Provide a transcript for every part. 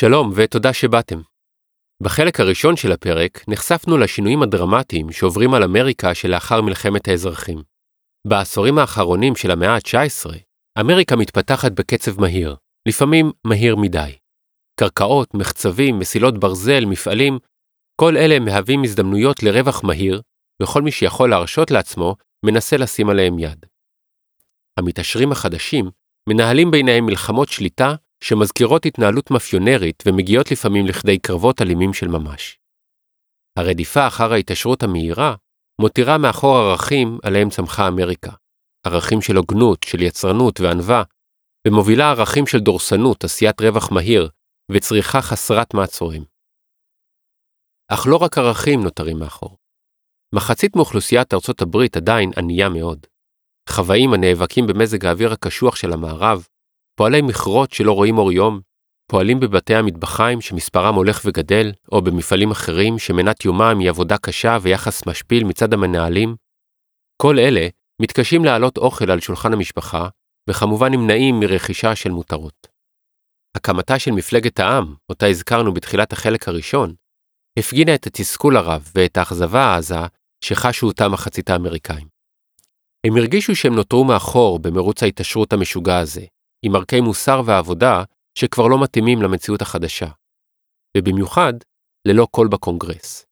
שלום ותודה שבאתם. בחלק הראשון של הפרק נחשפנו לשינויים הדרמטיים שעוברים על אמריקה שלאחר מלחמת האזרחים. בעשורים האחרונים של המאה ה-19, אמריקה מתפתחת בקצב מהיר, לפעמים מהיר מדי. קרקעות, מחצבים, מסילות ברזל, מפעלים, כל אלה מהווים הזדמנויות לרווח מהיר, וכל מי שיכול להרשות לעצמו מנסה לשים עליהם יד. המתעשרים החדשים מנהלים ביניהם מלחמות שליטה שמזכירות התנהלות מאפיונרית ומגיעות לפעמים לכדי קרבות אלימים של ממש. הרדיפה אחר ההתעשרות המהירה מותירה מאחור ערכים עליהם צמחה אמריקה, ערכים של הוגנות, של יצרנות וענווה, ומובילה ערכים של דורסנות, עשיית רווח מהיר וצריכה חסרת מעצורים. אך לא רק ערכים נותרים מאחור. מחצית מאוכלוסיית ארצות הברית עדיין ענייה מאוד. חוואים הנאבקים במזג האוויר הקשוח של המערב, פועלי מכרות שלא רואים אור יום, פועלים בבתי המטבחיים שמספרם הולך וגדל, או במפעלים אחרים שמנת יומם היא עבודה קשה ויחס משפיל מצד המנהלים, כל אלה מתקשים להעלות אוכל על שולחן המשפחה, וכמובן נמנעים מרכישה של מותרות. הקמתה של מפלגת העם, אותה הזכרנו בתחילת החלק הראשון, הפגינה את התסכול הרב ואת האכזבה העזה שחשו אותה מחצית האמריקאים. הם הרגישו שהם נותרו מאחור במרוץ ההתעשרות המשוגע הזה, עם ערכי מוסר ועבודה שכבר לא מתאימים למציאות החדשה. ובמיוחד, ללא קול בקונגרס.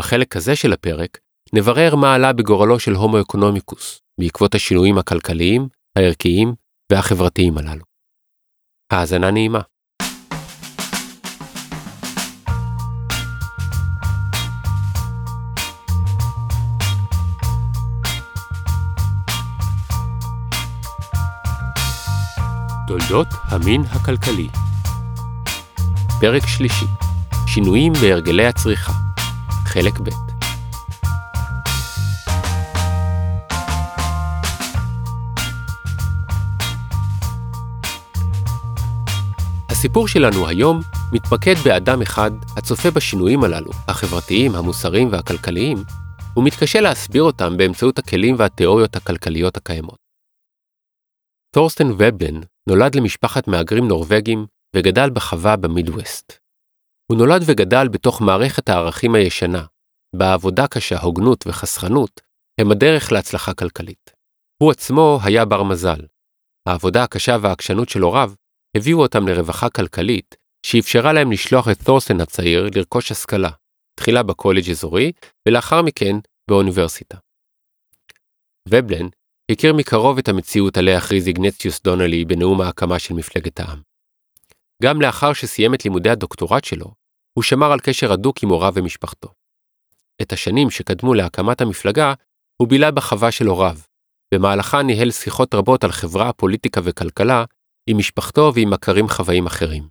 בחלק הזה של הפרק, נברר מה עלה בגורלו של הומו אקונומיקוס, בעקבות השינויים הכלכליים, הערכיים והחברתיים הללו. האזנה נעימה. תולדות המין הכלכלי פרק שלישי שינויים בהרגלי הצריכה חלק ב' הסיפור שלנו היום מתמקד באדם אחד הצופה בשינויים הללו, החברתיים, המוסריים והכלכליים, ומתקשה להסביר אותם באמצעות הכלים והתיאוריות הכלכליות הקיימות. תורסטן ובלן נולד למשפחת מהגרים נורווגים וגדל בחווה במידווסט. הוא נולד וגדל בתוך מערכת הערכים הישנה, בה עבודה קשה, הוגנות וחסכנות הם הדרך להצלחה כלכלית. הוא עצמו היה בר מזל. העבודה הקשה והעקשנות של הוריו הביאו אותם לרווחה כלכלית, שאפשרה להם לשלוח את תורסטן הצעיר לרכוש השכלה, תחילה בקולג' אזורי, ולאחר מכן באוניברסיטה. ובלן הכיר מקרוב את המציאות עליה הכריז איגנציוס דונלי בנאום ההקמה של מפלגת העם. גם לאחר שסיים את לימודי הדוקטורט שלו, הוא שמר על קשר הדוק עם הוריו ומשפחתו. את השנים שקדמו להקמת המפלגה, הוא בילה בחווה של הוריו, במהלכה ניהל שיחות רבות על חברה, פוליטיקה וכלכלה, עם משפחתו ועם מכרים חוואים אחרים.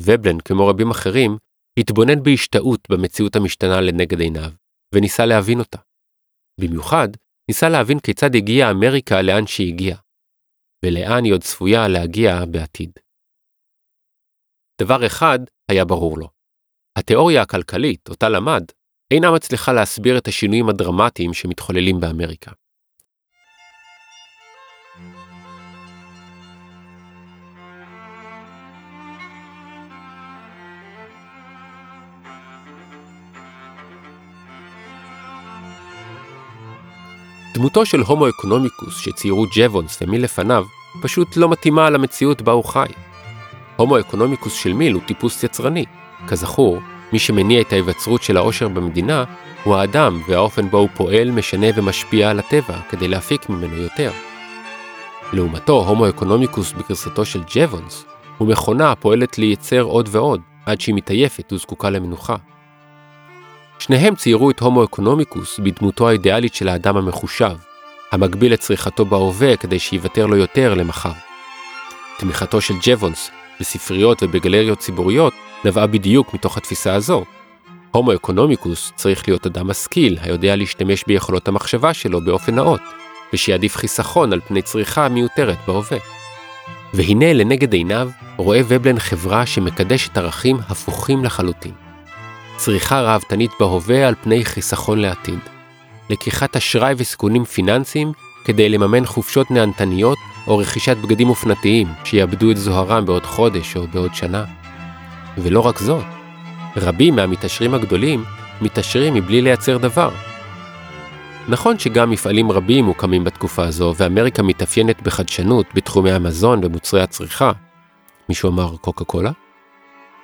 ובלן, כמו רבים אחרים, התבונן בהשתאות במציאות המשתנה לנגד עיניו, וניסה להבין אותה. במיוחד, ניסה להבין כיצד הגיעה אמריקה לאן שהיא הגיעה, ולאן היא עוד צפויה להגיע בעתיד. דבר אחד היה ברור לו. התיאוריה הכלכלית, אותה למד, אינה מצליחה להסביר את השינויים הדרמטיים שמתחוללים באמריקה. דמותו של הומו אקונומיקוס שציירו ג'וונס ומי לפניו, פשוט לא מתאימה למציאות בה הוא חי. הומו אקונומיקוס של מיל הוא טיפוס יצרני. כזכור, מי שמניע את ההיווצרות של העושר במדינה, הוא האדם והאופן בו הוא פועל, משנה ומשפיע על הטבע כדי להפיק ממנו יותר. לעומתו, הומו אקונומיקוס בגרסתו של ג'וונס, הוא מכונה הפועלת לייצר עוד ועוד, עד שהיא מתעייפת וזקוקה למנוחה. שניהם ציירו את הומו אקונומיקוס בדמותו האידיאלית של האדם המחושב, המגביל את צריכתו בהווה כדי שיוותר לו יותר למחר. תמיכתו של ג'וונס בספריות ובגלריות ציבוריות נבעה בדיוק מתוך התפיסה הזו. הומו אקונומיקוס צריך להיות אדם משכיל, היודע להשתמש ביכולות המחשבה שלו באופן נאות, ושיעדיף חיסכון על פני צריכה מיותרת בהווה. והנה לנגד עיניו רואה ובלן חברה שמקדשת ערכים הפוכים לחלוטין. צריכה ראוותנית בהווה על פני חיסכון לעתיד. לקיחת אשראי וסיכונים פיננסיים כדי לממן חופשות נהנתניות או רכישת בגדים אופנתיים שיאבדו את זוהרם בעוד חודש או בעוד שנה. ולא רק זאת, רבים מהמתעשרים הגדולים מתעשרים מבלי לייצר דבר. נכון שגם מפעלים רבים מוקמים בתקופה הזו, ואמריקה מתאפיינת בחדשנות בתחומי המזון ומוצרי הצריכה. מישהו אמר קוקה קולה?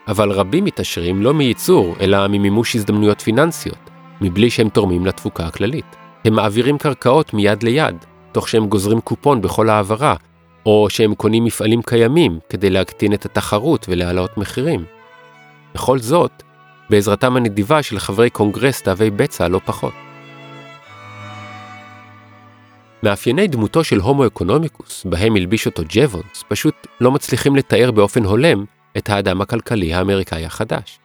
אבל רבים מתעשרים לא מייצור, אלא ממימוש הזדמנויות פיננסיות, מבלי שהם תורמים לתפוקה הכללית. הם מעבירים קרקעות מיד ליד, תוך שהם גוזרים קופון בכל העברה, או שהם קונים מפעלים קיימים כדי להקטין את התחרות ולהעלות מחירים. בכל זאת, בעזרתם הנדיבה של חברי קונגרס תאבי בצע לא פחות. מאפייני דמותו של הומו אקונומיקוס, בהם הלביש אותו ג'וונס, פשוט לא מצליחים לתאר באופן הולם את האדם הכלכלי האמריקאי החדש.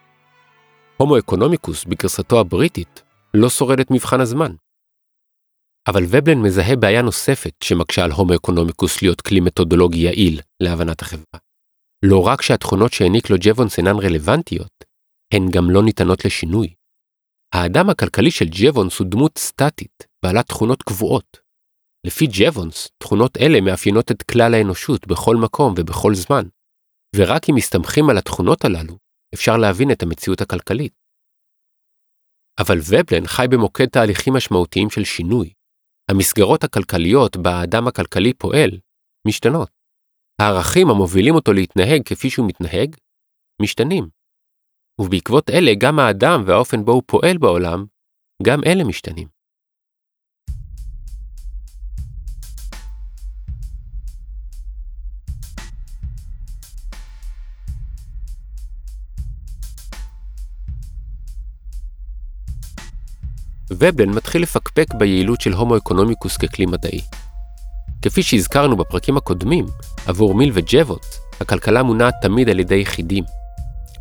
הומו אקונומיקוס בגרסתו הבריטית לא שורד את מבחן הזמן. אבל ובלן מזהה בעיה נוספת שמקשה על הומו אקונומיקוס להיות כלי מתודולוגי יעיל להבנת החברה. לא רק שהתכונות שהעניק לו ג'וונס אינן רלוונטיות, הן גם לא ניתנות לשינוי. האדם הכלכלי של ג'וונס הוא דמות סטטית, בעלת תכונות קבועות. לפי ג'וונס, תכונות אלה מאפיינות את כלל האנושות בכל מקום ובכל זמן, ורק אם מסתמכים על התכונות הללו, אפשר להבין את המציאות הכלכלית. אבל ובלן חי במוקד תהליכים משמעותיים של שינוי. המסגרות הכלכליות בה האדם הכלכלי פועל, משתנות. הערכים המובילים אותו להתנהג כפי שהוא מתנהג, משתנים. ובעקבות אלה גם האדם והאופן בו הוא פועל בעולם, גם אלה משתנים. ובלן מתחיל לפקפק ביעילות של הומו אקונומיקוס ככלי מדעי. כפי שהזכרנו בפרקים הקודמים, עבור מיל וג'בונס, הכלכלה מונעת תמיד על ידי יחידים.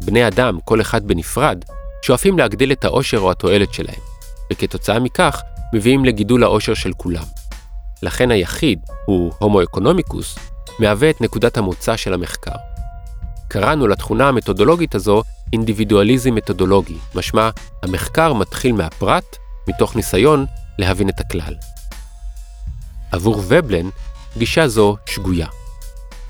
בני אדם, כל אחד בנפרד, שואפים להגדיל את העושר או התועלת שלהם, וכתוצאה מכך מביאים לגידול העושר של כולם. לכן היחיד, הוא הומו אקונומיקוס, מהווה את נקודת המוצא של המחקר. קראנו לתכונה המתודולוגית הזו אינדיבידואליזם מתודולוגי, משמע המחקר מתחיל מהפרט מתוך ניסיון להבין את הכלל. עבור ובלן, גישה זו שגויה.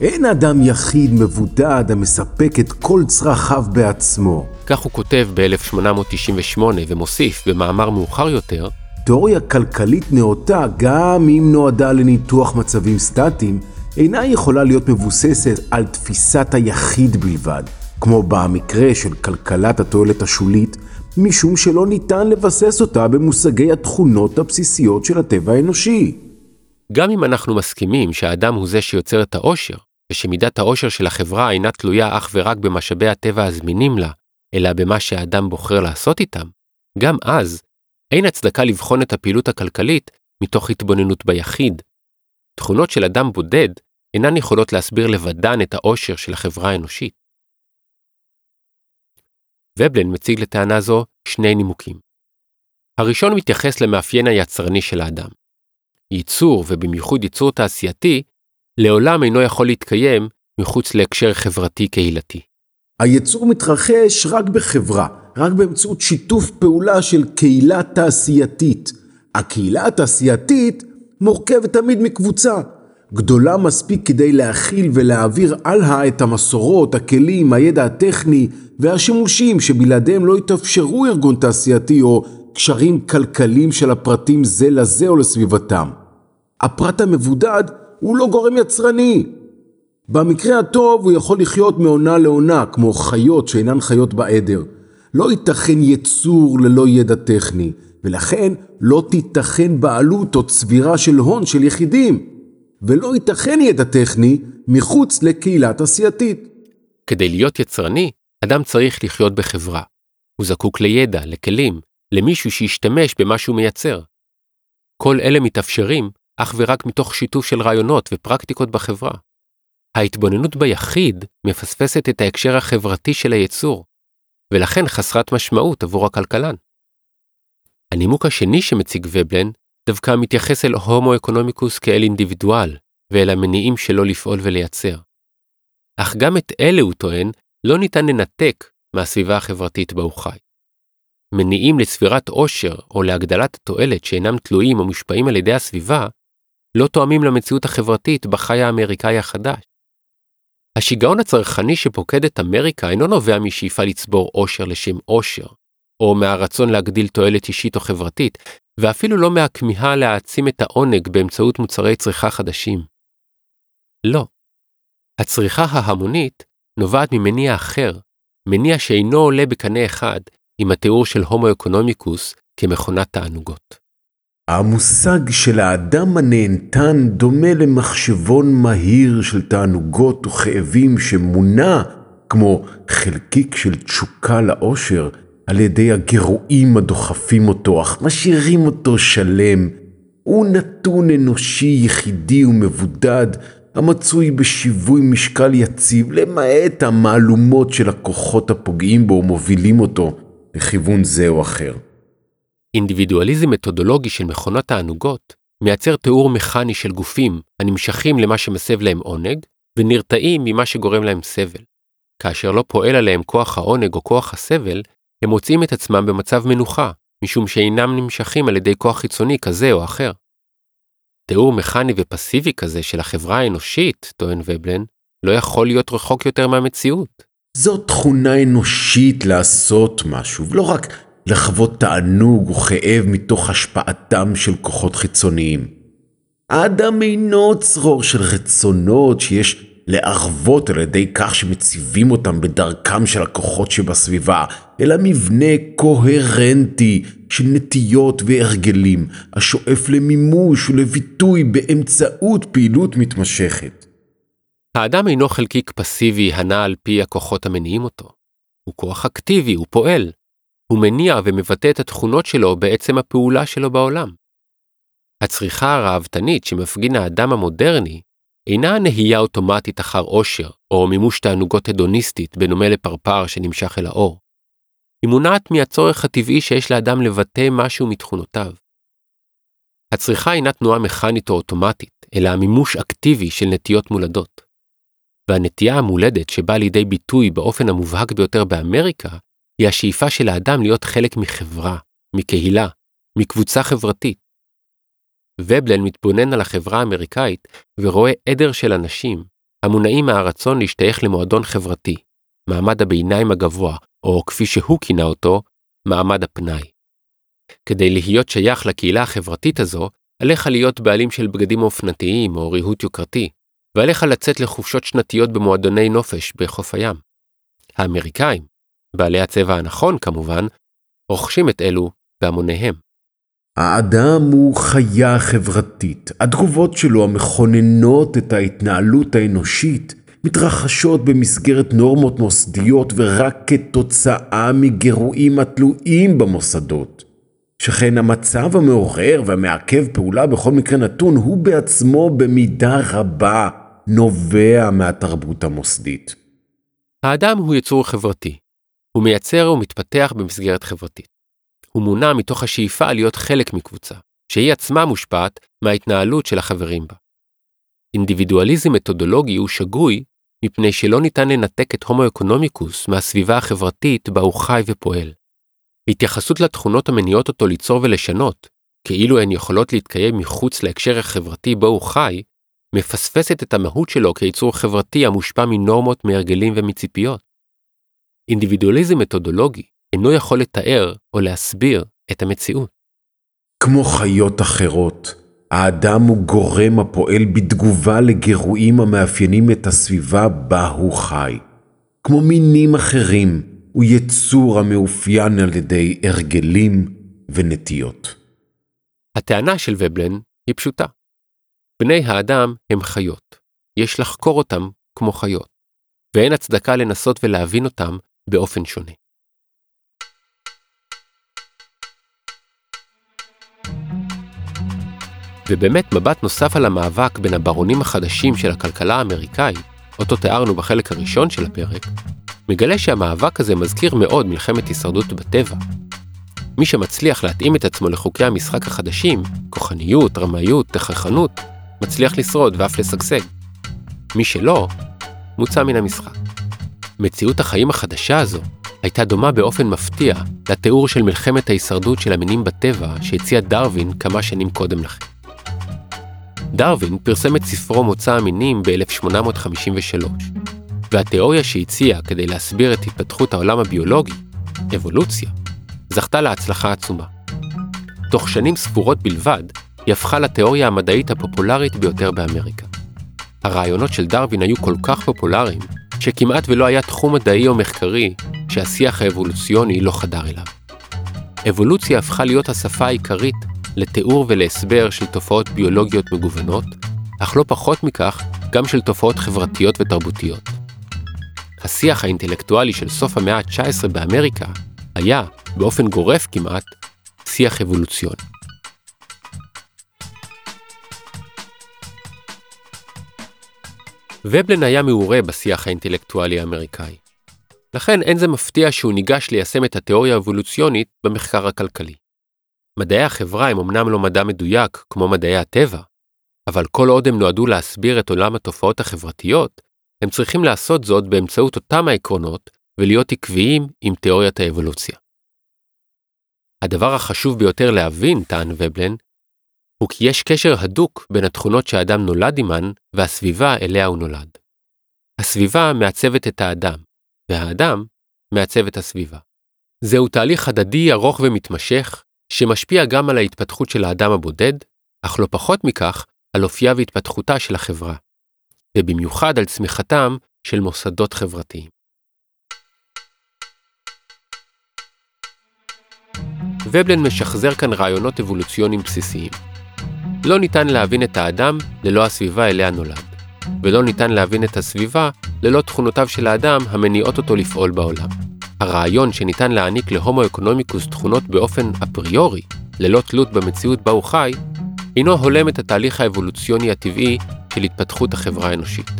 אין אדם יחיד מבודד המספק את כל צרכיו בעצמו. כך הוא כותב ב-1898 ומוסיף במאמר מאוחר יותר, תיאוריה כלכלית נאותה, גם אם נועדה לניתוח מצבים סטטיים, אינה יכולה להיות מבוססת על תפיסת היחיד בלבד, כמו במקרה של כלכלת התועלת השולית, משום שלא ניתן לבסס אותה במושגי התכונות הבסיסיות של הטבע האנושי. גם אם אנחנו מסכימים שהאדם הוא זה שיוצר את העושר, ושמידת העושר של החברה אינה תלויה אך ורק במשאבי הטבע הזמינים לה, אלא במה שהאדם בוחר לעשות איתם, גם אז, אין הצדקה לבחון את הפעילות הכלכלית מתוך התבוננות ביחיד. תכונות של אדם בודד אינן יכולות להסביר לבדן את העושר של החברה האנושית. ובלן מציג לטענה זו שני נימוקים. הראשון מתייחס למאפיין היצרני של האדם. ייצור, ובמיוחד ייצור תעשייתי, לעולם אינו יכול להתקיים מחוץ להקשר חברתי-קהילתי. הייצור מתרחש רק בחברה, רק באמצעות שיתוף פעולה של קהילה תעשייתית. הקהילה התעשייתית מורכבת תמיד מקבוצה, גדולה מספיק כדי להכיל ולהעביר הלאה את המסורות, הכלים, הידע הטכני והשימושים שבלעדיהם לא יתאפשרו ארגון תעשייתי או קשרים כלכליים של הפרטים זה לזה או לסביבתם. הפרט המבודד הוא לא גורם יצרני. במקרה הטוב הוא יכול לחיות מעונה לעונה כמו חיות שאינן חיות בעדר. לא ייתכן יצור ללא ידע טכני, ולכן לא תיתכן בעלות או צבירה של הון של יחידים. ולא ייתכן ידע טכני מחוץ לקהילה תעשייתית. כדי להיות יצרני, אדם צריך לחיות בחברה. הוא זקוק לידע, לכלים, למישהו שישתמש במה שהוא מייצר. כל אלה מתאפשרים אך ורק מתוך שיתוף של רעיונות ופרקטיקות בחברה. ההתבוננות ביחיד מפספסת את ההקשר החברתי של היצור, ולכן חסרת משמעות עבור הכלכלן. הנימוק השני שמציג ובלן דווקא מתייחס אל הומו אקונומיקוס כאל אינדיבידואל, ואל המניעים שלו לפעול ולייצר. אך גם את אלה, הוא טוען, לא ניתן לנתק מהסביבה החברתית בה הוא חי. מניעים לצבירת עושר או להגדלת התועלת שאינם תלויים או מושפעים על ידי הסביבה, לא תואמים למציאות החברתית בה חי האמריקאי החדש. השיגעון הצרכני שפוקד את אמריקה אינו נובע משאיפה לצבור עושר לשם עושר, או מהרצון להגדיל תועלת אישית או חברתית, ואפילו לא מהכמיהה להעצים את העונג באמצעות מוצרי צריכה חדשים. לא. הצריכה ההמונית נובעת ממניע אחר, מניע שאינו עולה בקנה אחד עם התיאור של הומו אקונומיקוס כמכונת תענוגות. המושג של האדם הנהנתן דומה למחשבון מהיר של תענוגות וכאבים שמונע, כמו חלקיק של תשוקה לאושר, על ידי הגירויים הדוחפים אותו, אך משאירים אותו שלם. הוא נתון אנושי יחידי ומבודד, המצוי בשיווי משקל יציב, למעט המהלומות של הכוחות הפוגעים בו ומובילים אותו לכיוון זה או אחר. אינדיבידואליזם מתודולוגי של מכונות תענוגות מייצר תיאור מכני של גופים הנמשכים למה שמסב להם עונג, ונרתעים ממה שגורם להם סבל. כאשר לא פועל עליהם כוח העונג או כוח הסבל, הם מוצאים את עצמם במצב מנוחה, משום שאינם נמשכים על ידי כוח חיצוני כזה או אחר. תיאור מכני ופסיבי כזה של החברה האנושית, טוען ובלן, לא יכול להיות רחוק יותר מהמציאות. זו תכונה אנושית לעשות משהו, ולא רק לחוות תענוג וכאב מתוך השפעתם של כוחות חיצוניים. האדם אינו צרור של רצונות שיש לערבות על ידי כך שמציבים אותם בדרכם של הכוחות שבסביבה, אלא מבנה קוהרנטי של נטיות והרגלים, השואף למימוש ולביטוי באמצעות פעילות מתמשכת. האדם אינו חלקיק פסיבי הנע על פי הכוחות המניעים אותו. הוא כוח אקטיבי, הוא פועל. הוא מניע ומבטא את התכונות שלו בעצם הפעולה שלו בעולם. הצריכה הראוותנית שמפגין האדם המודרני אינה נהייה אוטומטית אחר עושר, או מימוש תענוגות הדוניסטית בנומה לפרפר שנמשך אל האור. היא מונעת מהצורך הטבעי שיש לאדם לבטא משהו מתכונותיו. הצריכה אינה תנועה מכנית או אוטומטית, אלא המימוש אקטיבי של נטיות מולדות. והנטייה המולדת שבאה לידי ביטוי באופן המובהק ביותר באמריקה, היא השאיפה של האדם להיות חלק מחברה, מקהילה, מקבוצה חברתית. ובלן מתבונן על החברה האמריקאית ורואה עדר של אנשים המונעים מהרצון להשתייך למועדון חברתי, מעמד הביניים הגבוה, או כפי שהוא כינה אותו, מעמד הפנאי. כדי להיות שייך לקהילה החברתית הזו, עליך להיות בעלים של בגדים אופנתיים או ריהוט יוקרתי, ועליך לצאת לחופשות שנתיות במועדוני נופש בחוף הים. האמריקאים, בעלי הצבע הנכון כמובן, רוכשים את אלו בהמוניהם. האדם הוא חיה חברתית. התגובות שלו המכוננות את ההתנהלות האנושית מתרחשות במסגרת נורמות מוסדיות ורק כתוצאה מגירויים התלויים במוסדות. שכן המצב המעורר והמעכב פעולה בכל מקרה נתון הוא בעצמו במידה רבה נובע מהתרבות המוסדית. האדם הוא יצור חברתי. הוא מייצר ומתפתח במסגרת חברתית. הוא מונע מתוך השאיפה להיות חלק מקבוצה, שהיא עצמה מושפעת מההתנהלות של החברים בה. אינדיבידואליזם מתודולוגי הוא שגוי מפני שלא ניתן לנתק את הומו אקונומיקוס מהסביבה החברתית בה הוא חי ופועל. התייחסות לתכונות המניעות אותו ליצור ולשנות, כאילו הן יכולות להתקיים מחוץ להקשר החברתי בו הוא חי, מפספסת את המהות שלו כיצור חברתי המושפע מנורמות, מהרגלים ומציפיות. אינדיבידואליזם מתודולוגי אינו יכול לתאר או להסביר את המציאות. כמו חיות אחרות, האדם הוא גורם הפועל בתגובה לגירויים המאפיינים את הסביבה בה הוא חי. כמו מינים אחרים, הוא יצור המאופיין על ידי הרגלים ונטיות. הטענה של ובלן היא פשוטה. בני האדם הם חיות. יש לחקור אותם כמו חיות, ואין הצדקה לנסות ולהבין אותם באופן שונה. ובאמת מבט נוסף על המאבק בין הברונים החדשים של הכלכלה האמריקאית, אותו תיארנו בחלק הראשון של הפרק, מגלה שהמאבק הזה מזכיר מאוד מלחמת הישרדות בטבע. מי שמצליח להתאים את עצמו לחוקי המשחק החדשים, כוחניות, רמאיות, תככנות, מצליח לשרוד ואף לשגשג. מי שלא, מוצא מן המשחק. מציאות החיים החדשה הזו הייתה דומה באופן מפתיע לתיאור של מלחמת ההישרדות של המינים בטבע שהציע דרווין כמה שנים קודם לכן. דרווין פרסם את ספרו מוצא המינים ב-1853. והתיאוריה שהציע כדי להסביר את התפתחות העולם הביולוגי, אבולוציה, זכתה להצלחה עצומה. תוך שנים ספורות בלבד, היא הפכה לתיאוריה המדעית הפופולרית ביותר באמריקה. הרעיונות של דרווין היו כל כך פופולריים, שכמעט ולא היה תחום מדעי או מחקרי שהשיח האבולוציוני לא חדר אליו. אבולוציה הפכה להיות השפה העיקרית לתיאור ולהסבר של תופעות ביולוגיות מגוונות, אך לא פחות מכך, גם של תופעות חברתיות ותרבותיות. השיח האינטלקטואלי של סוף המאה ה-19 באמריקה היה, באופן גורף כמעט, שיח אבולוציוני. ובלן היה מעורה בשיח האינטלקטואלי האמריקאי. לכן אין זה מפתיע שהוא ניגש ליישם את התיאוריה האבולוציונית במחקר הכלכלי. מדעי החברה הם אמנם לא מדע מדויק כמו מדעי הטבע, אבל כל עוד הם נועדו להסביר את עולם התופעות החברתיות, הם צריכים לעשות זאת באמצעות אותם העקרונות ולהיות עקביים עם תיאוריית האבולוציה. הדבר החשוב ביותר להבין, טען ובלן, הוא כי יש קשר הדוק בין התכונות שהאדם נולד עמן והסביבה אליה הוא נולד. הסביבה מעצבת את האדם, והאדם מעצב את הסביבה. זהו תהליך הדדי ארוך ומתמשך, שמשפיע גם על ההתפתחות של האדם הבודד, אך לא פחות מכך, על אופייה והתפתחותה של החברה, ובמיוחד על צמיחתם של מוסדות חברתיים. ובלן משחזר כאן רעיונות אבולוציוניים בסיסיים. לא ניתן להבין את האדם ללא הסביבה אליה נולד, ולא ניתן להבין את הסביבה ללא תכונותיו של האדם המניעות אותו לפעול בעולם. הרעיון שניתן להעניק להומו אקונומיקוס תכונות באופן אפריורי, ללא תלות במציאות בה הוא חי, אינו הולם את התהליך האבולוציוני הטבעי של התפתחות החברה האנושית.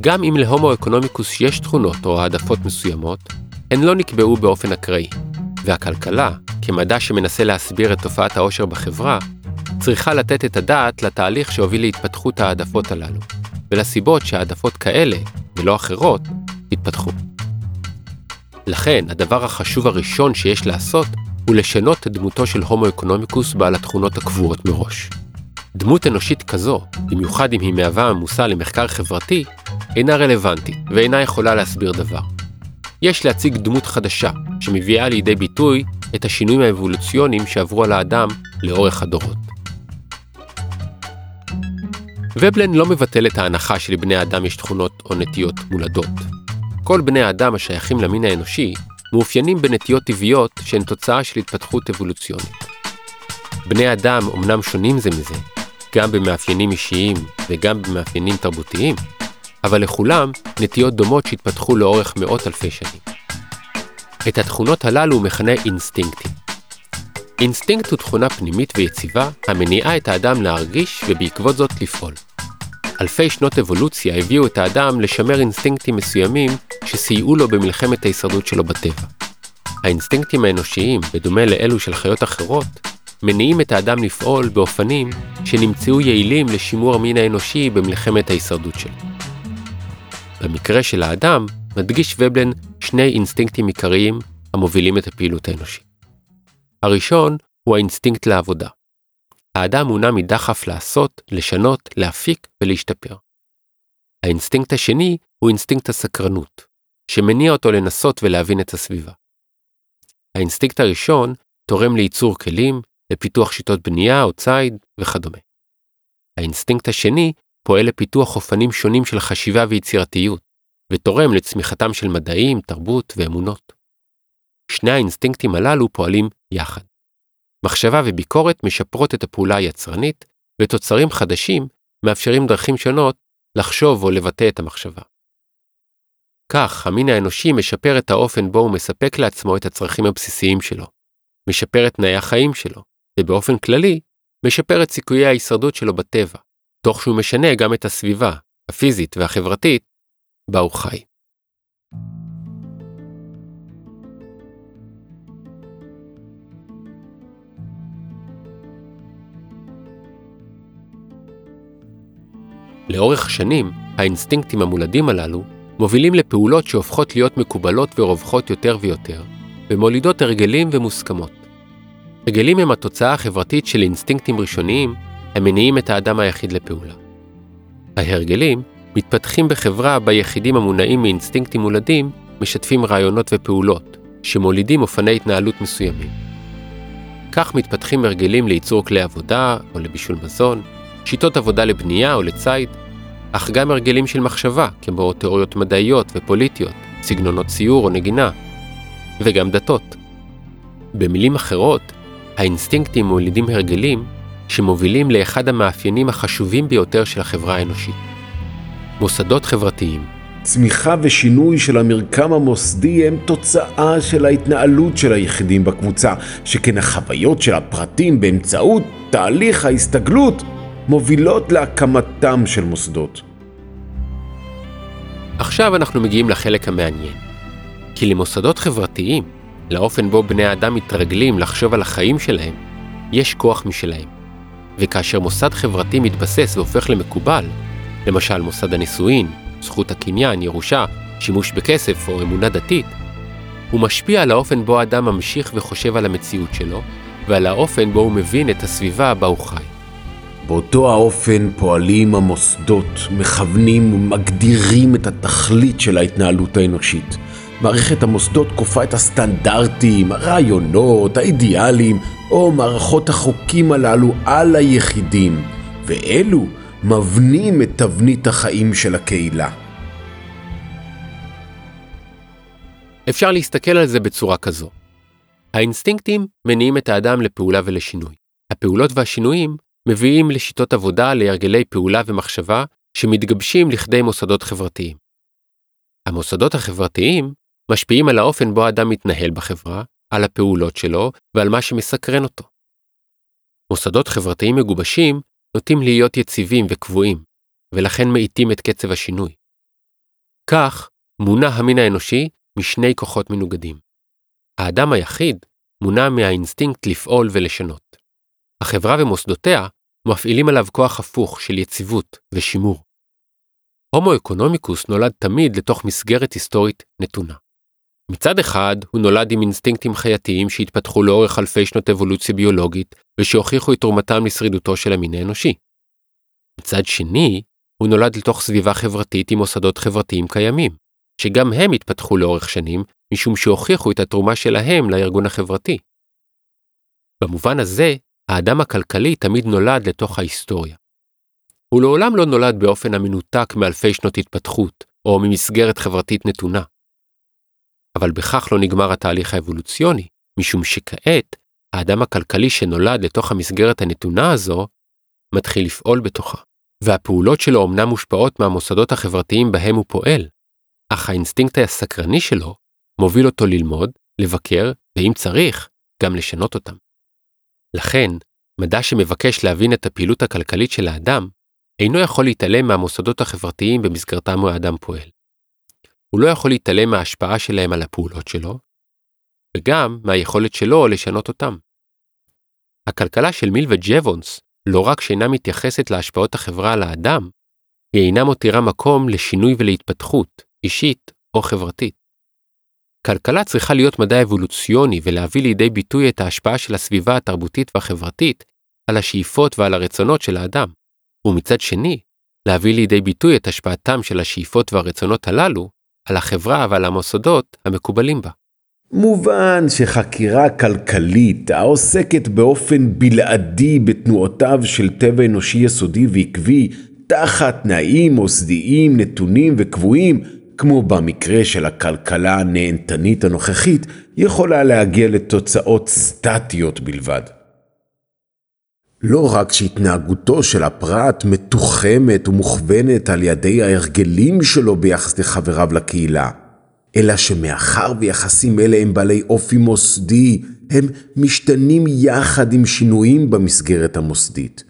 גם אם להומו אקונומיקוס יש תכונות או העדפות מסוימות, הן לא נקבעו באופן אקראי, והכלכלה, כמדע שמנסה להסביר את תופעת העושר בחברה, צריכה לתת את הדעת לתהליך שהוביל להתפתחות העדפות הללו, ולסיבות שהעדפות כאלה, ולא אחרות, התפתחו. לכן, הדבר החשוב הראשון שיש לעשות הוא לשנות את דמותו של הומו אקונומיקוס בעל התכונות הקבועות מראש. דמות אנושית כזו, במיוחד אם היא מהווה מושא למחקר חברתי, אינה רלוונטית ואינה יכולה להסביר דבר. יש להציג דמות חדשה, שמביאה לידי ביטוי את השינויים האבולוציוניים שעברו על האדם לאורך הדורות. ובלן לא מבטל את ההנחה שלבני האדם יש תכונות או נטיות מולדות. כל בני האדם השייכים למין האנושי מאופיינים בנטיות טבעיות שהן תוצאה של התפתחות אבולוציונית. בני אדם אומנם שונים זה מזה, גם במאפיינים אישיים וגם במאפיינים תרבותיים, אבל לכולם נטיות דומות שהתפתחו לאורך מאות אלפי שנים. את התכונות הללו הוא מכנה אינסטינקטים. אינסטינקט הוא תכונה פנימית ויציבה המניעה את האדם להרגיש ובעקבות זאת לפעול. אלפי שנות אבולוציה הביאו את האדם לשמר אינסטינקטים מסוימים שסייעו לו במלחמת ההישרדות שלו בטבע. האינסטינקטים האנושיים, בדומה לאלו של חיות אחרות, מניעים את האדם לפעול באופנים שנמצאו יעילים לשימור המין האנושי במלחמת ההישרדות שלו. במקרה של האדם, מדגיש ובלן שני אינסטינקטים עיקריים המובילים את הפעילות האנושית. הראשון הוא האינסטינקט לעבודה. האדם מונע מדחף לעשות, לשנות, להפיק ולהשתפר. האינסטינקט השני הוא אינסטינקט הסקרנות, שמניע אותו לנסות ולהבין את הסביבה. האינסטינקט הראשון תורם לייצור כלים, לפיתוח שיטות בנייה או ציד וכדומה. האינסטינקט השני פועל לפיתוח אופנים שונים של חשיבה ויצירתיות, ותורם לצמיחתם של מדעים, תרבות ואמונות. שני האינסטינקטים הללו פועלים יחד. מחשבה וביקורת משפרות את הפעולה היצרנית, ותוצרים חדשים מאפשרים דרכים שונות לחשוב או לבטא את המחשבה. כך, המין האנושי משפר את האופן בו הוא מספק לעצמו את הצרכים הבסיסיים שלו, משפר את תנאי החיים שלו, ובאופן כללי, משפר את סיכויי ההישרדות שלו בטבע, תוך שהוא משנה גם את הסביבה, הפיזית והחברתית, בה הוא חי. לאורך השנים, האינסטינקטים המולדים הללו מובילים לפעולות שהופכות להיות מקובלות ורווחות יותר ויותר, ומולידות הרגלים ומוסכמות. הרגלים הם התוצאה החברתית של אינסטינקטים ראשוניים המניעים את האדם היחיד לפעולה. ההרגלים מתפתחים בחברה בה יחידים המונעים מאינסטינקטים מולדים משתפים רעיונות ופעולות, שמולידים אופני התנהלות מסוימים. כך מתפתחים הרגלים לייצור כלי עבודה או לבישול מזון, שיטות עבודה לבנייה או לציד, אך גם הרגלים של מחשבה, כמו תיאוריות מדעיות ופוליטיות, סגנונות ציור או נגינה, וגם דתות. במילים אחרות, האינסטינקטים מולידים הרגלים שמובילים לאחד המאפיינים החשובים ביותר של החברה האנושית. מוסדות חברתיים. צמיחה ושינוי של המרקם המוסדי הם תוצאה של ההתנהלות של היחידים בקבוצה, שכן החוויות של הפרטים באמצעות תהליך ההסתגלות מובילות להקמתם של מוסדות. עכשיו אנחנו מגיעים לחלק המעניין. כי למוסדות חברתיים, לאופן בו בני האדם מתרגלים לחשוב על החיים שלהם, יש כוח משלהם. וכאשר מוסד חברתי מתבסס והופך למקובל, למשל מוסד הנישואין, זכות הקניין, ירושה, שימוש בכסף או אמונה דתית, הוא משפיע על האופן בו האדם ממשיך וחושב על המציאות שלו, ועל האופן בו הוא מבין את הסביבה בה הוא חי. באותו האופן פועלים המוסדות, מכוונים ומגדירים את התכלית של ההתנהלות האנושית. מערכת המוסדות כופה את הסטנדרטים, הרעיונות, האידיאלים או מערכות החוקים הללו על היחידים, ואלו מבנים את תבנית החיים של הקהילה. אפשר להסתכל על זה בצורה כזו. האינסטינקטים מניעים את האדם לפעולה ולשינוי. הפעולות והשינויים מביאים לשיטות עבודה, להרגלי פעולה ומחשבה שמתגבשים לכדי מוסדות חברתיים. המוסדות החברתיים משפיעים על האופן בו האדם מתנהל בחברה, על הפעולות שלו ועל מה שמסקרן אותו. מוסדות חברתיים מגובשים נוטים להיות יציבים וקבועים, ולכן מאיטים את קצב השינוי. כך מונע המין האנושי משני כוחות מנוגדים. האדם היחיד מונע מהאינסטינקט לפעול ולשנות. החברה ומוסדותיה מפעילים עליו כוח הפוך של יציבות ושימור. הומו אקונומיקוס נולד תמיד לתוך מסגרת היסטורית נתונה. מצד אחד, הוא נולד עם אינסטינקטים חייתיים שהתפתחו לאורך אלפי שנות אבולוציה ביולוגית ושהוכיחו את תרומתם לשרידותו של המין האנושי. מצד שני, הוא נולד לתוך סביבה חברתית עם מוסדות חברתיים קיימים, שגם הם התפתחו לאורך שנים משום שהוכיחו את התרומה שלהם לארגון החברתי. במובן הזה, האדם הכלכלי תמיד נולד לתוך ההיסטוריה. הוא לעולם לא נולד באופן המנותק מאלפי שנות התפתחות, או ממסגרת חברתית נתונה. אבל בכך לא נגמר התהליך האבולוציוני, משום שכעת, האדם הכלכלי שנולד לתוך המסגרת הנתונה הזו, מתחיל לפעול בתוכה, והפעולות שלו אמנם מושפעות מהמוסדות החברתיים בהם הוא פועל, אך האינסטינקט הסקרני שלו מוביל אותו ללמוד, לבקר, ואם צריך, גם לשנות אותם. לכן, מדע שמבקש להבין את הפעילות הכלכלית של האדם, אינו יכול להתעלם מהמוסדות החברתיים במסגרתם האדם פועל. הוא לא יכול להתעלם מההשפעה שלהם על הפעולות שלו, וגם מהיכולת שלו לשנות אותם. הכלכלה של מיל וג'בונס לא רק שאינה מתייחסת להשפעות החברה על האדם, היא אינה מותירה מקום לשינוי ולהתפתחות, אישית או חברתית. כלכלה צריכה להיות מדע אבולוציוני ולהביא לידי ביטוי את ההשפעה של הסביבה התרבותית והחברתית על השאיפות ועל הרצונות של האדם, ומצד שני, להביא לידי ביטוי את השפעתם של השאיפות והרצונות הללו על החברה ועל המוסדות המקובלים בה. מובן שחקירה כלכלית העוסקת באופן בלעדי בתנועותיו של טבע אנושי יסודי ועקבי תחת תנאים מוסדיים נתונים וקבועים, כמו במקרה של הכלכלה הנהנתנית הנוכחית, יכולה להגיע לתוצאות סטטיות בלבד. לא רק שהתנהגותו של הפרט מתוחמת ומוכוונת על ידי ההרגלים שלו ביחס לחבריו לקהילה, אלא שמאחר ויחסים אלה הם בעלי אופי מוסדי, הם משתנים יחד עם שינויים במסגרת המוסדית.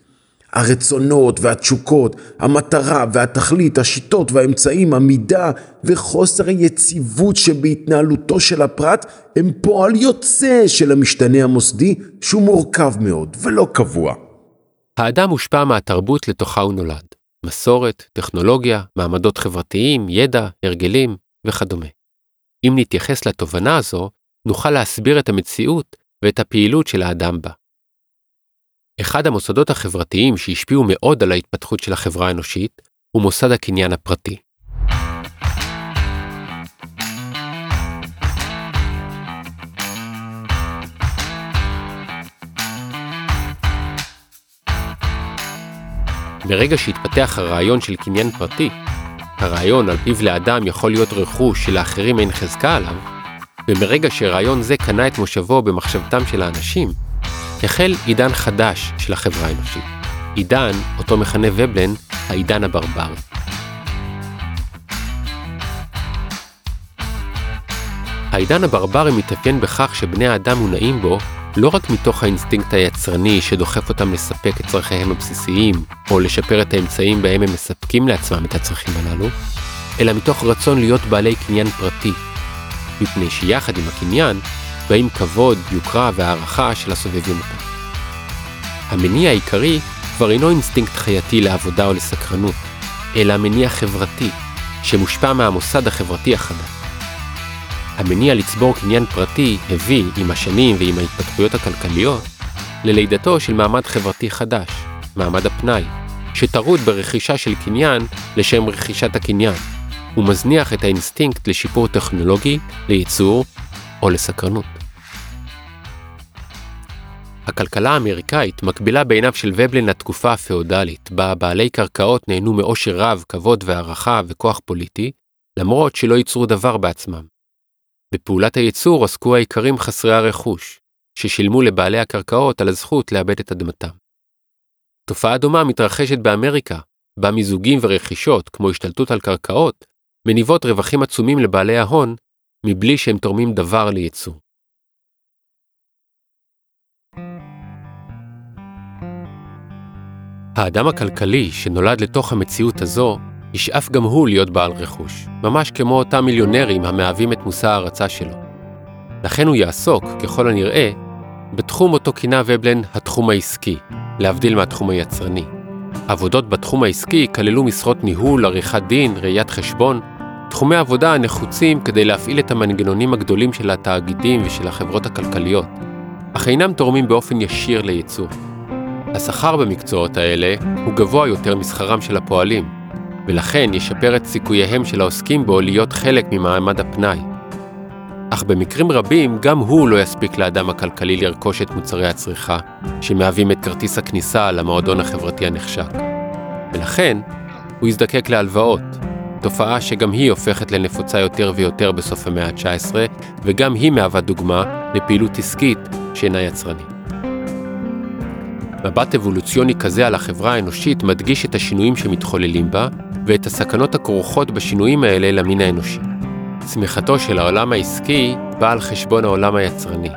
הרצונות והתשוקות, המטרה והתכלית, השיטות והאמצעים, המידה וחוסר היציבות שבהתנהלותו של הפרט הם פועל יוצא של המשתנה המוסדי שהוא מורכב מאוד ולא קבוע. האדם מושפע מהתרבות לתוכה הוא נולד. מסורת, טכנולוגיה, מעמדות חברתיים, ידע, הרגלים וכדומה. אם נתייחס לתובנה הזו, נוכל להסביר את המציאות ואת הפעילות של האדם בה. אחד המוסדות החברתיים שהשפיעו מאוד על ההתפתחות של החברה האנושית הוא מוסד הקניין הפרטי. ברגע שהתפתח הרעיון של קניין פרטי, הרעיון על פיו לאדם יכול להיות רכוש שלאחרים אין חזקה עליו, ומרגע שרעיון זה קנה את מושבו במחשבתם של האנשים, החל עידן חדש של החברה האנושית. עידן, אותו מכנה ובלן, העידן הברברי. העידן הברברי מתאפיין בכך שבני האדם מונעים בו לא רק מתוך האינסטינקט היצרני שדוחף אותם לספק את צורכיהם הבסיסיים, או לשפר את האמצעים בהם הם מספקים לעצמם את הצרכים הללו, אלא מתוך רצון להיות בעלי קניין פרטי, מפני שיחד עם הקניין באים כבוד, יוקרה והערכה של הסובבים אותם. המניע העיקרי כבר אינו אינסטינקט חייתי לעבודה או לסקרנות, אלא מניע חברתי, שמושפע מהמוסד החברתי החדש. המניע לצבור קניין פרטי הביא, עם השנים ועם ההתפתחויות הכלכליות, ללידתו של מעמד חברתי חדש, מעמד הפנאי, שטרוד ברכישה של קניין לשם רכישת הקניין, ומזניח את האינסטינקט לשיפור טכנולוגי, לייצור או לסקרנות. הכלכלה האמריקאית מקבילה בעיניו של ובלן לתקופה הפאודלית, בה בעלי קרקעות נהנו מעושר רב, כבוד והערכה וכוח פוליטי, למרות שלא ייצרו דבר בעצמם. בפעולת הייצור עסקו האיכרים חסרי הרכוש, ששילמו לבעלי הקרקעות על הזכות לאבד את אדמתם. תופעה דומה מתרחשת באמריקה, בה מיזוגים ורכישות, כמו השתלטות על קרקעות, מניבות רווחים עצומים לבעלי ההון, מבלי שהם תורמים דבר לייצור. האדם הכלכלי שנולד לתוך המציאות הזו, ישאף גם הוא להיות בעל רכוש, ממש כמו אותם מיליונרים המהווים את מושא ההערצה שלו. לכן הוא יעסוק, ככל הנראה, בתחום אותו כינה ובלן התחום העסקי, להבדיל מהתחום היצרני. עבודות בתחום העסקי כללו משרות ניהול, עריכת דין, ראיית חשבון, תחומי עבודה הנחוצים כדי להפעיל את המנגנונים הגדולים של התאגידים ושל החברות הכלכליות, אך אינם תורמים באופן ישיר לייצור. השכר במקצועות האלה הוא גבוה יותר משכרם של הפועלים, ולכן ישפר את סיכוייהם של העוסקים בו להיות חלק ממעמד הפנאי. אך במקרים רבים גם הוא לא יספיק לאדם הכלכלי לרכוש את מוצרי הצריכה, שמהווים את כרטיס הכניסה למועדון החברתי הנחשק. ולכן, הוא יזדקק להלוואות, תופעה שגם היא הופכת לנפוצה יותר ויותר בסוף המאה ה-19, וגם היא מהווה דוגמה לפעילות עסקית שאינה יצרנית. מבט אבולוציוני כזה על החברה האנושית מדגיש את השינויים שמתחוללים בה, ואת הסכנות הכרוכות בשינויים האלה למין האנושי. צמיחתו של העולם העסקי באה על חשבון העולם היצרני,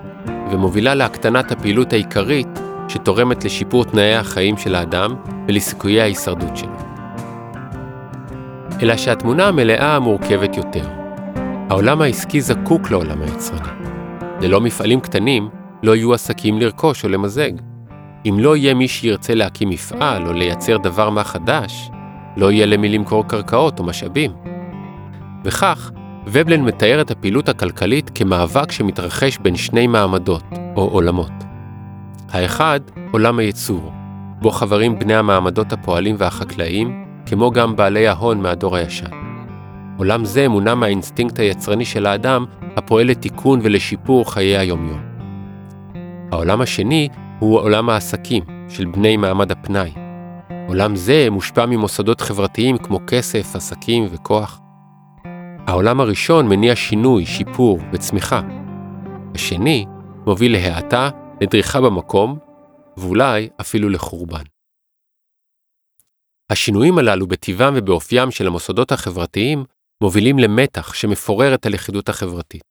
ומובילה להקטנת הפעילות העיקרית שתורמת לשיפור תנאי החיים של האדם ולסיכויי ההישרדות שלו. אלא שהתמונה המלאה מורכבת יותר. העולם העסקי זקוק לעולם היצרני. ללא מפעלים קטנים, לא יהיו עסקים לרכוש או למזג. אם לא יהיה מי שירצה להקים מפעל או לייצר דבר מה חדש, לא יהיה למי למכור קרקעות או משאבים. וכך, ובלן מתאר את הפעילות הכלכלית כמאבק שמתרחש בין שני מעמדות, או עולמות. האחד, עולם הייצור, בו חברים בני המעמדות הפועלים והחקלאים, כמו גם בעלי ההון מהדור הישן. עולם זה מונע מהאינסטינקט היצרני של האדם, הפועל לתיקון ולשיפור חיי היומיום. העולם השני הוא עולם העסקים של בני מעמד הפנאי. עולם זה מושפע ממוסדות חברתיים כמו כסף, עסקים וכוח. העולם הראשון מניע שינוי, שיפור וצמיחה. השני מוביל להאטה, לדריכה במקום, ואולי אפילו לחורבן. השינויים הללו בטבעם ובאופיים של המוסדות החברתיים מובילים למתח שמפורר את הלכידות החברתית.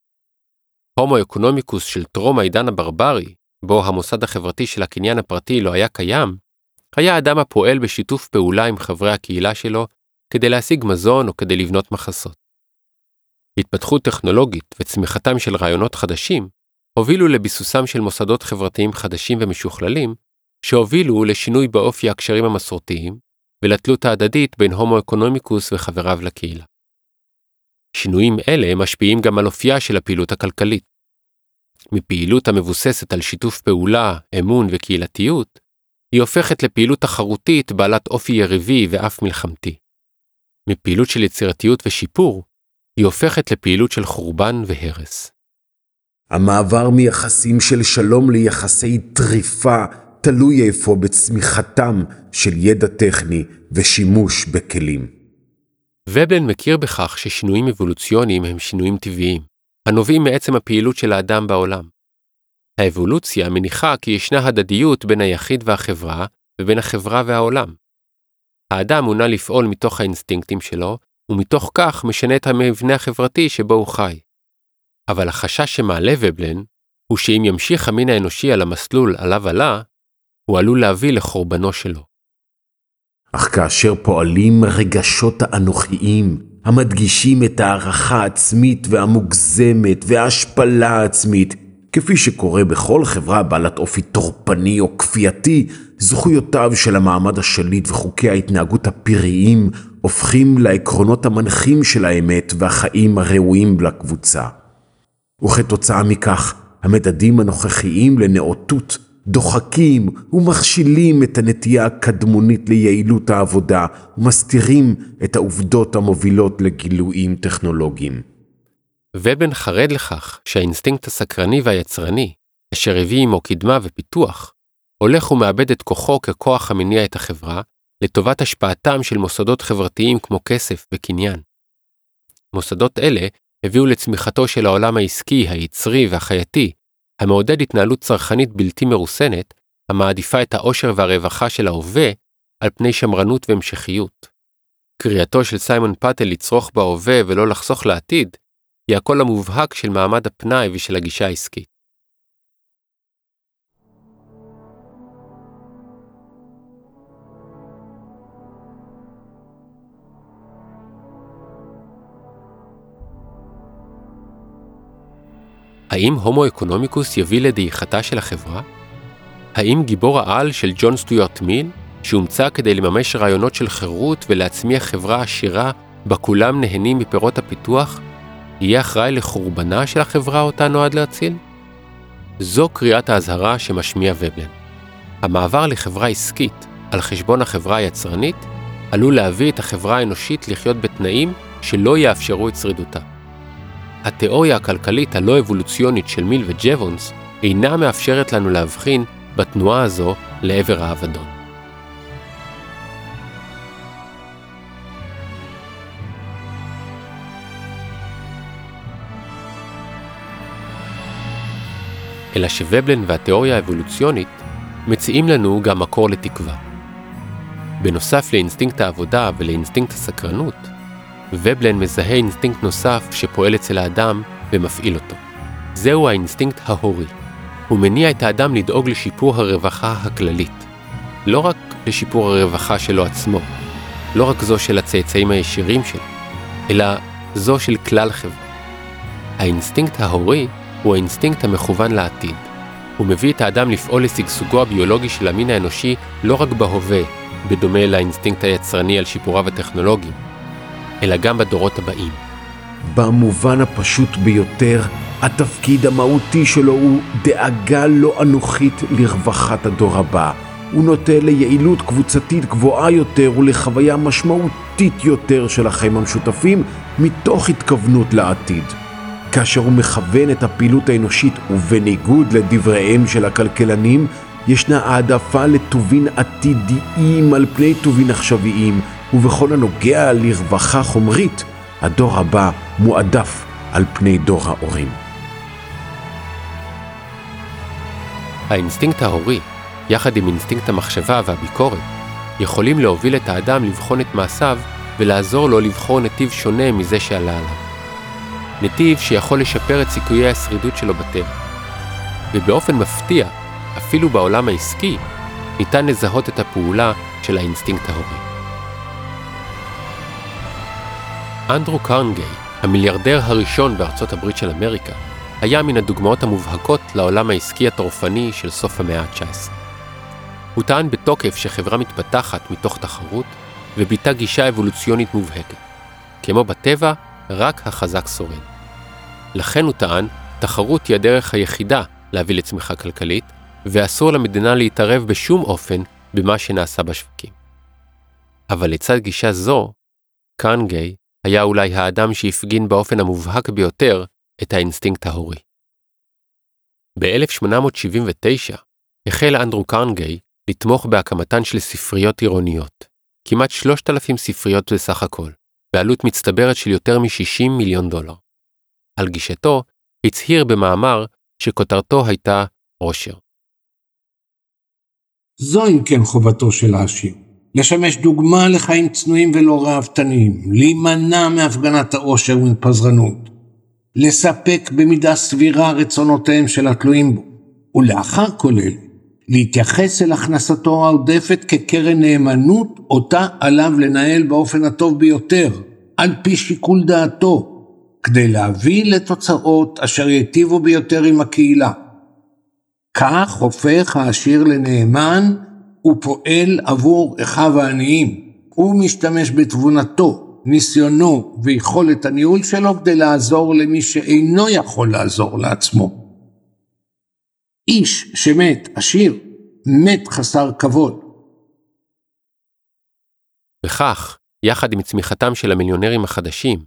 הומו אקונומיקוס של טרום העידן הברברי, בו המוסד החברתי של הקניין הפרטי לא היה קיים, היה אדם הפועל בשיתוף פעולה עם חברי הקהילה שלו כדי להשיג מזון או כדי לבנות מחסות. התפתחות טכנולוגית וצמיחתם של רעיונות חדשים הובילו לביסוסם של מוסדות חברתיים חדשים ומשוכללים, שהובילו לשינוי באופי הקשרים המסורתיים ולתלות ההדדית בין הומו אקונומיקוס וחבריו לקהילה. שינויים אלה משפיעים גם על אופייה של הפעילות הכלכלית. מפעילות המבוססת על שיתוף פעולה, אמון וקהילתיות, היא הופכת לפעילות תחרותית בעלת אופי יריבי ואף מלחמתי. מפעילות של יצירתיות ושיפור, היא הופכת לפעילות של חורבן והרס. המעבר מיחסים של שלום ליחסי טריפה תלוי אפוא בצמיחתם של ידע טכני ושימוש בכלים. ובלן מכיר בכך ששינויים אבולוציוניים הם שינויים טבעיים, הנובעים מעצם הפעילות של האדם בעולם. האבולוציה מניחה כי ישנה הדדיות בין היחיד והחברה ובין החברה והעולם. האדם מונה לפעול מתוך האינסטינקטים שלו, ומתוך כך משנה את המבנה החברתי שבו הוא חי. אבל החשש שמעלה ובלן, הוא שאם ימשיך המין האנושי על המסלול עליו עלה, הוא עלול להביא לחורבנו שלו. אך כאשר פועלים רגשות האנוכיים, המדגישים את הערכה העצמית והמוגזמת וההשפלה העצמית, כפי שקורה בכל חברה בעלת אופי טורפני או כפייתי, זכויותיו של המעמד השליט וחוקי ההתנהגות הפיריים הופכים לעקרונות המנחים של האמת והחיים הראויים לקבוצה. וכתוצאה מכך, המדדים הנוכחיים לנאותות דוחקים ומכשילים את הנטייה הקדמונית ליעילות העבודה ומסתירים את העובדות המובילות לגילויים טכנולוגיים. ובלן חרד לכך שהאינסטינקט הסקרני והיצרני, אשר הביא עמו קדמה ופיתוח, הולך ומאבד את כוחו ככוח המניע את החברה, לטובת השפעתם של מוסדות חברתיים כמו כסף וקניין. מוסדות אלה הביאו לצמיחתו של העולם העסקי, היצרי והחייתי, המעודד התנהלות צרכנית בלתי מרוסנת, המעדיפה את העושר והרווחה של ההווה על פני שמרנות והמשכיות. קריאתו של סיימון פאטל לצרוך בהווה ולא לחסוך לעתיד, היא הקול המובהק של מעמד הפנאי ושל הגישה העסקית. האם הומו אקונומיקוס יביא לדעיכתה של החברה? האם גיבור העל של ג'ון סטויארט מיל, שהומצא כדי לממש רעיונות של חירות ולהצמיח חברה עשירה בה כולם נהנים מפירות הפיתוח, יהיה אחראי לחורבנה של החברה אותה נועד להציל? זו קריאת האזהרה שמשמיע ובלן. המעבר לחברה עסקית על חשבון החברה היצרנית עלול להביא את החברה האנושית לחיות בתנאים שלא יאפשרו את שרידותה. התיאוריה הכלכלית הלא אבולוציונית של מיל וג'בונס אינה מאפשרת לנו להבחין בתנועה הזו לעבר האבדון. אלא שוובלן והתיאוריה האבולוציונית מציעים לנו גם מקור לתקווה. בנוסף לאינסטינקט העבודה ולאינסטינקט הסקרנות, ובלן מזהה אינסטינקט נוסף שפועל אצל האדם ומפעיל אותו. זהו האינסטינקט ההורי. הוא מניע את האדם לדאוג לשיפור הרווחה הכללית. לא רק לשיפור הרווחה שלו עצמו, לא רק זו של הצאצאים הישירים שלו, אלא זו של כלל החברה. האינסטינקט ההורי הוא האינסטינקט המכוון לעתיד. הוא מביא את האדם לפעול לשגשוגו הביולוגי של המין האנושי לא רק בהווה, בדומה לאינסטינקט היצרני על שיפוריו הטכנולוגיים, אלא גם בדורות הבאים. במובן הפשוט ביותר, התפקיד המהותי שלו הוא דאגה לא אנוכית לרווחת הדור הבא. הוא נוטה ליעילות קבוצתית גבוהה יותר ולחוויה משמעותית יותר של החיים המשותפים מתוך התכוונות לעתיד. כאשר הוא מכוון את הפעילות האנושית ובניגוד לדבריהם של הכלכלנים, ישנה העדפה לטובין עתידיים על פני טובין עכשוויים, ובכל הנוגע לרווחה חומרית, הדור הבא מועדף על פני דור ההורים. האינסטינקט ההורי, יחד עם אינסטינקט המחשבה והביקורת, יכולים להוביל את האדם לבחון את מעשיו ולעזור לו לבחור נתיב שונה מזה שעלה עליו. נתיב שיכול לשפר את סיכויי השרידות שלו בטבע. ובאופן מפתיע, אפילו בעולם העסקי, ניתן לזהות את הפעולה של האינסטינקט ההורי. אנדרו קרנגיי, המיליארדר הראשון בארצות הברית של אמריקה, היה מן הדוגמאות המובהקות לעולם העסקי הטורפני של סוף המאה ה-19. הוא טען בתוקף שחברה מתפתחת מתוך תחרות וביטא גישה אבולוציונית מובהקת. כמו בטבע, רק החזק שורד. לכן הוא טען, תחרות היא הדרך היחידה להביא לצמיחה כלכלית, ואסור למדינה להתערב בשום אופן במה שנעשה בשווקים. אבל לצד גישה זו, קרנגיי היה אולי האדם שהפגין באופן המובהק ביותר את האינסטינקט ההורי. ב-1879 החל אנדרו קרנגיי לתמוך בהקמתן של ספריות עירוניות, כמעט 3,000 ספריות בסך הכל, בעלות מצטברת של יותר מ-60 מיליון דולר. על גישתו, הצהיר במאמר שכותרתו הייתה עושר. זו אם כן חובתו של העשיר, לשמש דוגמה לחיים צנועים ולא ראוותניים, להימנע מהפגנת העושר ומפזרנות, לספק במידה סבירה רצונותיהם של התלויים בו, ולאחר כל אלה, להתייחס אל הכנסתו העודפת כקרן נאמנות, אותה עליו לנהל באופן הטוב ביותר, על פי שיקול דעתו, כדי להביא לתוצאות אשר ייטיבו ביותר עם הקהילה. כך הופך העשיר לנאמן ופועל עבור אחיו העניים. הוא משתמש בתבונתו, ניסיונו ויכולת הניהול שלו כדי לעזור למי שאינו יכול לעזור לעצמו. איש שמת עשיר, מת חסר כבוד. וכך, יחד עם צמיחתם של המיליונרים החדשים,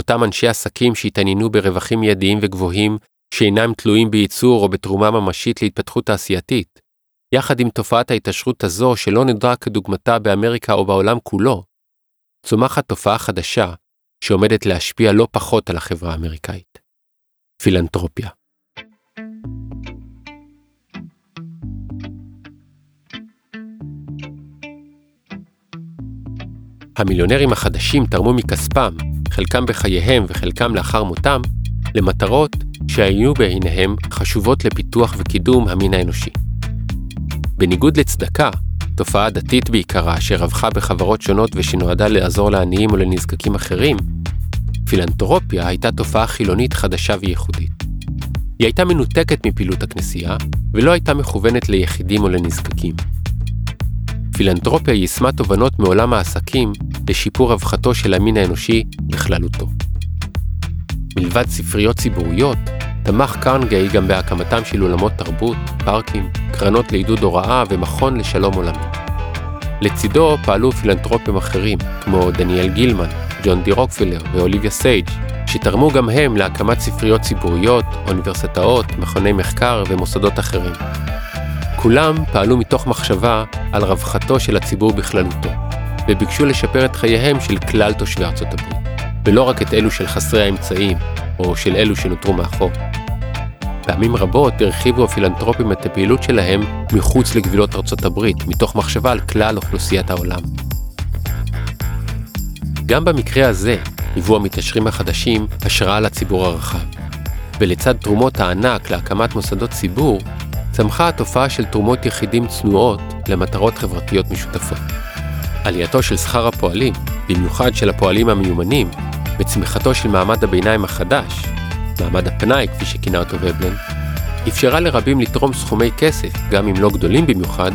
אותם אנשי עסקים שהתעניינו ברווחים מיידיים וגבוהים שאינם תלויים בייצור או בתרומה ממשית להתפתחות תעשייתית, יחד עם תופעת ההתעשרות הזו שלא נדרה כדוגמתה באמריקה או בעולם כולו, צומחת תופעה חדשה שעומדת להשפיע לא פחות על החברה האמריקאית. פילנטרופיה. המיליונרים החדשים תרמו מכספם, חלקם בחייהם וחלקם לאחר מותם, למטרות שהיו בעיניהם חשובות לפיתוח וקידום המין האנושי. בניגוד לצדקה, תופעה דתית בעיקרה שרווחה בחברות שונות ושנועדה לעזור לעניים או לנזקקים אחרים, פילנטרופיה הייתה תופעה חילונית חדשה וייחודית. היא הייתה מנותקת מפעילות הכנסייה, ולא הייתה מכוונת ליחידים או לנזקקים. פילנטרופיה יישמה תובנות מעולם העסקים לשיפור רווחתו של המין האנושי בכללותו. מלבד ספריות ציבוריות, תמך קרנגיי גם בהקמתם של אולמות תרבות, פארקים, קרנות לעידוד הוראה ומכון לשלום עולמי. לצידו פעלו פילנטרופים אחרים, כמו דניאל גילמן, ג'ון די רוקפילר ואוליביה סייג', שתרמו גם הם להקמת ספריות ציבוריות, אוניברסיטאות, מכוני מחקר ומוסדות אחרים. כולם פעלו מתוך מחשבה על רווחתו של הציבור בכללותו, וביקשו לשפר את חייהם של כלל תושבי ארצות הברית, ולא רק את אלו של חסרי האמצעים, או של אלו שנותרו מאחור. פעמים רבות הרחיבו הפילנטרופים את הפעילות שלהם מחוץ לגבילות ארצות הברית, מתוך מחשבה על כלל אוכלוסיית העולם. גם במקרה הזה היוו המתעשרים החדשים השראה לציבור הרחב, ולצד תרומות הענק להקמת מוסדות ציבור, צמחה התופעה של תרומות יחידים צנועות למטרות חברתיות משותפות. עלייתו של שכר הפועלים, במיוחד של הפועלים המיומנים, וצמיחתו של מעמד הביניים החדש, מעמד הפנאי כפי שכינה אותו ובלן, אפשרה לרבים לתרום סכומי כסף, גם אם לא גדולים במיוחד,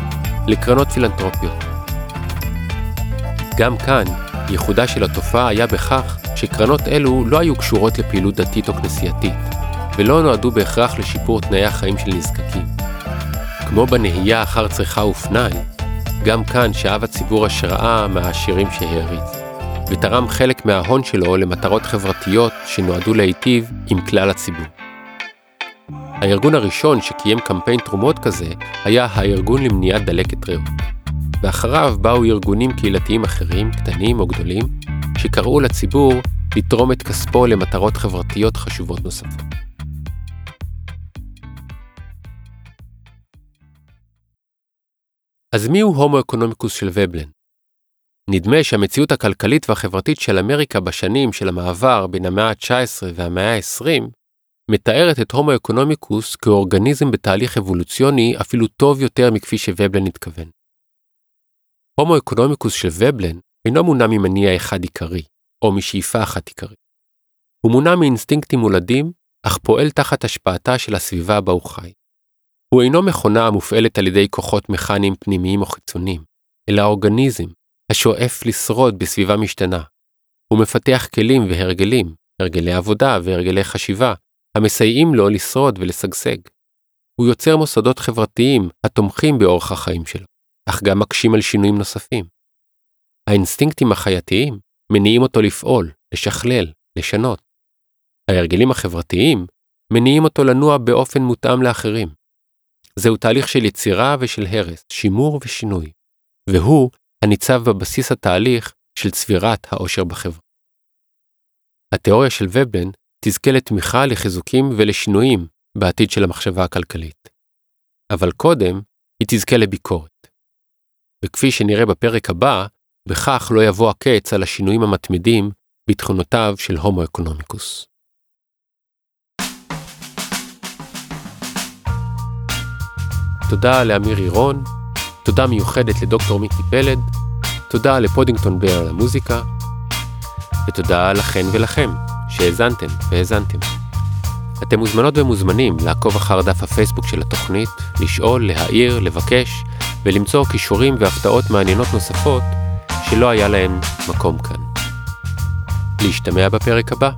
לקרנות פילנטרופיות. גם כאן, ייחודה של התופעה היה בכך שקרנות אלו לא היו קשורות לפעילות דתית או כנסייתית, ולא נועדו בהכרח לשיפור תנאי החיים של נזקקים. כמו בנהייה אחר צריכה ופנאי, גם כאן שאב הציבור השראה מהעשירים שהעריץ, ותרם חלק מההון שלו למטרות חברתיות שנועדו להיטיב עם כלל הציבור. הארגון הראשון שקיים קמפיין תרומות כזה היה הארגון למניעת דלקת ריאות, ואחריו באו ארגונים קהילתיים אחרים, קטנים או גדולים, שקראו לציבור לתרום את כספו למטרות חברתיות חשובות נוספות. אז מיהו הומו אקונומיקוס של ובלן? נדמה שהמציאות הכלכלית והחברתית של אמריקה בשנים של המעבר בין המאה ה-19 והמאה ה-20 מתארת את הומו אקונומיקוס כאורגניזם בתהליך אבולוציוני אפילו טוב יותר מכפי שוובלן התכוון. הומו אקונומיקוס של ובלן אינו מונע ממניע אחד עיקרי, או משאיפה אחת עיקרית. הוא מונע מאינסטינקטים מולדים, אך פועל תחת השפעתה של הסביבה בה הוא חי. הוא אינו מכונה המופעלת על ידי כוחות מכניים פנימיים או חיצוניים, אלא אורגניזם השואף לשרוד בסביבה משתנה. הוא מפתח כלים והרגלים, הרגלי עבודה והרגלי חשיבה, המסייעים לו לשרוד ולשגשג. הוא יוצר מוסדות חברתיים התומכים באורח החיים שלו, אך גם מקשים על שינויים נוספים. האינסטינקטים החייתיים, מניעים אותו לפעול, לשכלל, לשנות. ההרגלים החברתיים מניעים אותו לנוע באופן מותאם לאחרים. זהו תהליך של יצירה ושל הרס, שימור ושינוי, והוא הניצב בבסיס התהליך של צבירת העושר בחברה. התיאוריה של ובן תזכה לתמיכה, לחיזוקים ולשינויים בעתיד של המחשבה הכלכלית. אבל קודם, היא תזכה לביקורת. וכפי שנראה בפרק הבא, בכך לא יבוא הקץ על השינויים המתמידים בתכונותיו של הומו אקונומיקוס. תודה לאמיר עירון, תודה מיוחדת לדוקטור מיקי פלד, תודה לפודינגטון בר על המוזיקה, ותודה לכן ולכם שהאזנתם והאזנתם. אתם מוזמנות ומוזמנים לעקוב אחר דף הפייסבוק של התוכנית, לשאול, להעיר, לבקש ולמצוא כישורים והפתעות מעניינות נוספות שלא היה להן מקום כאן. להשתמע בפרק הבא.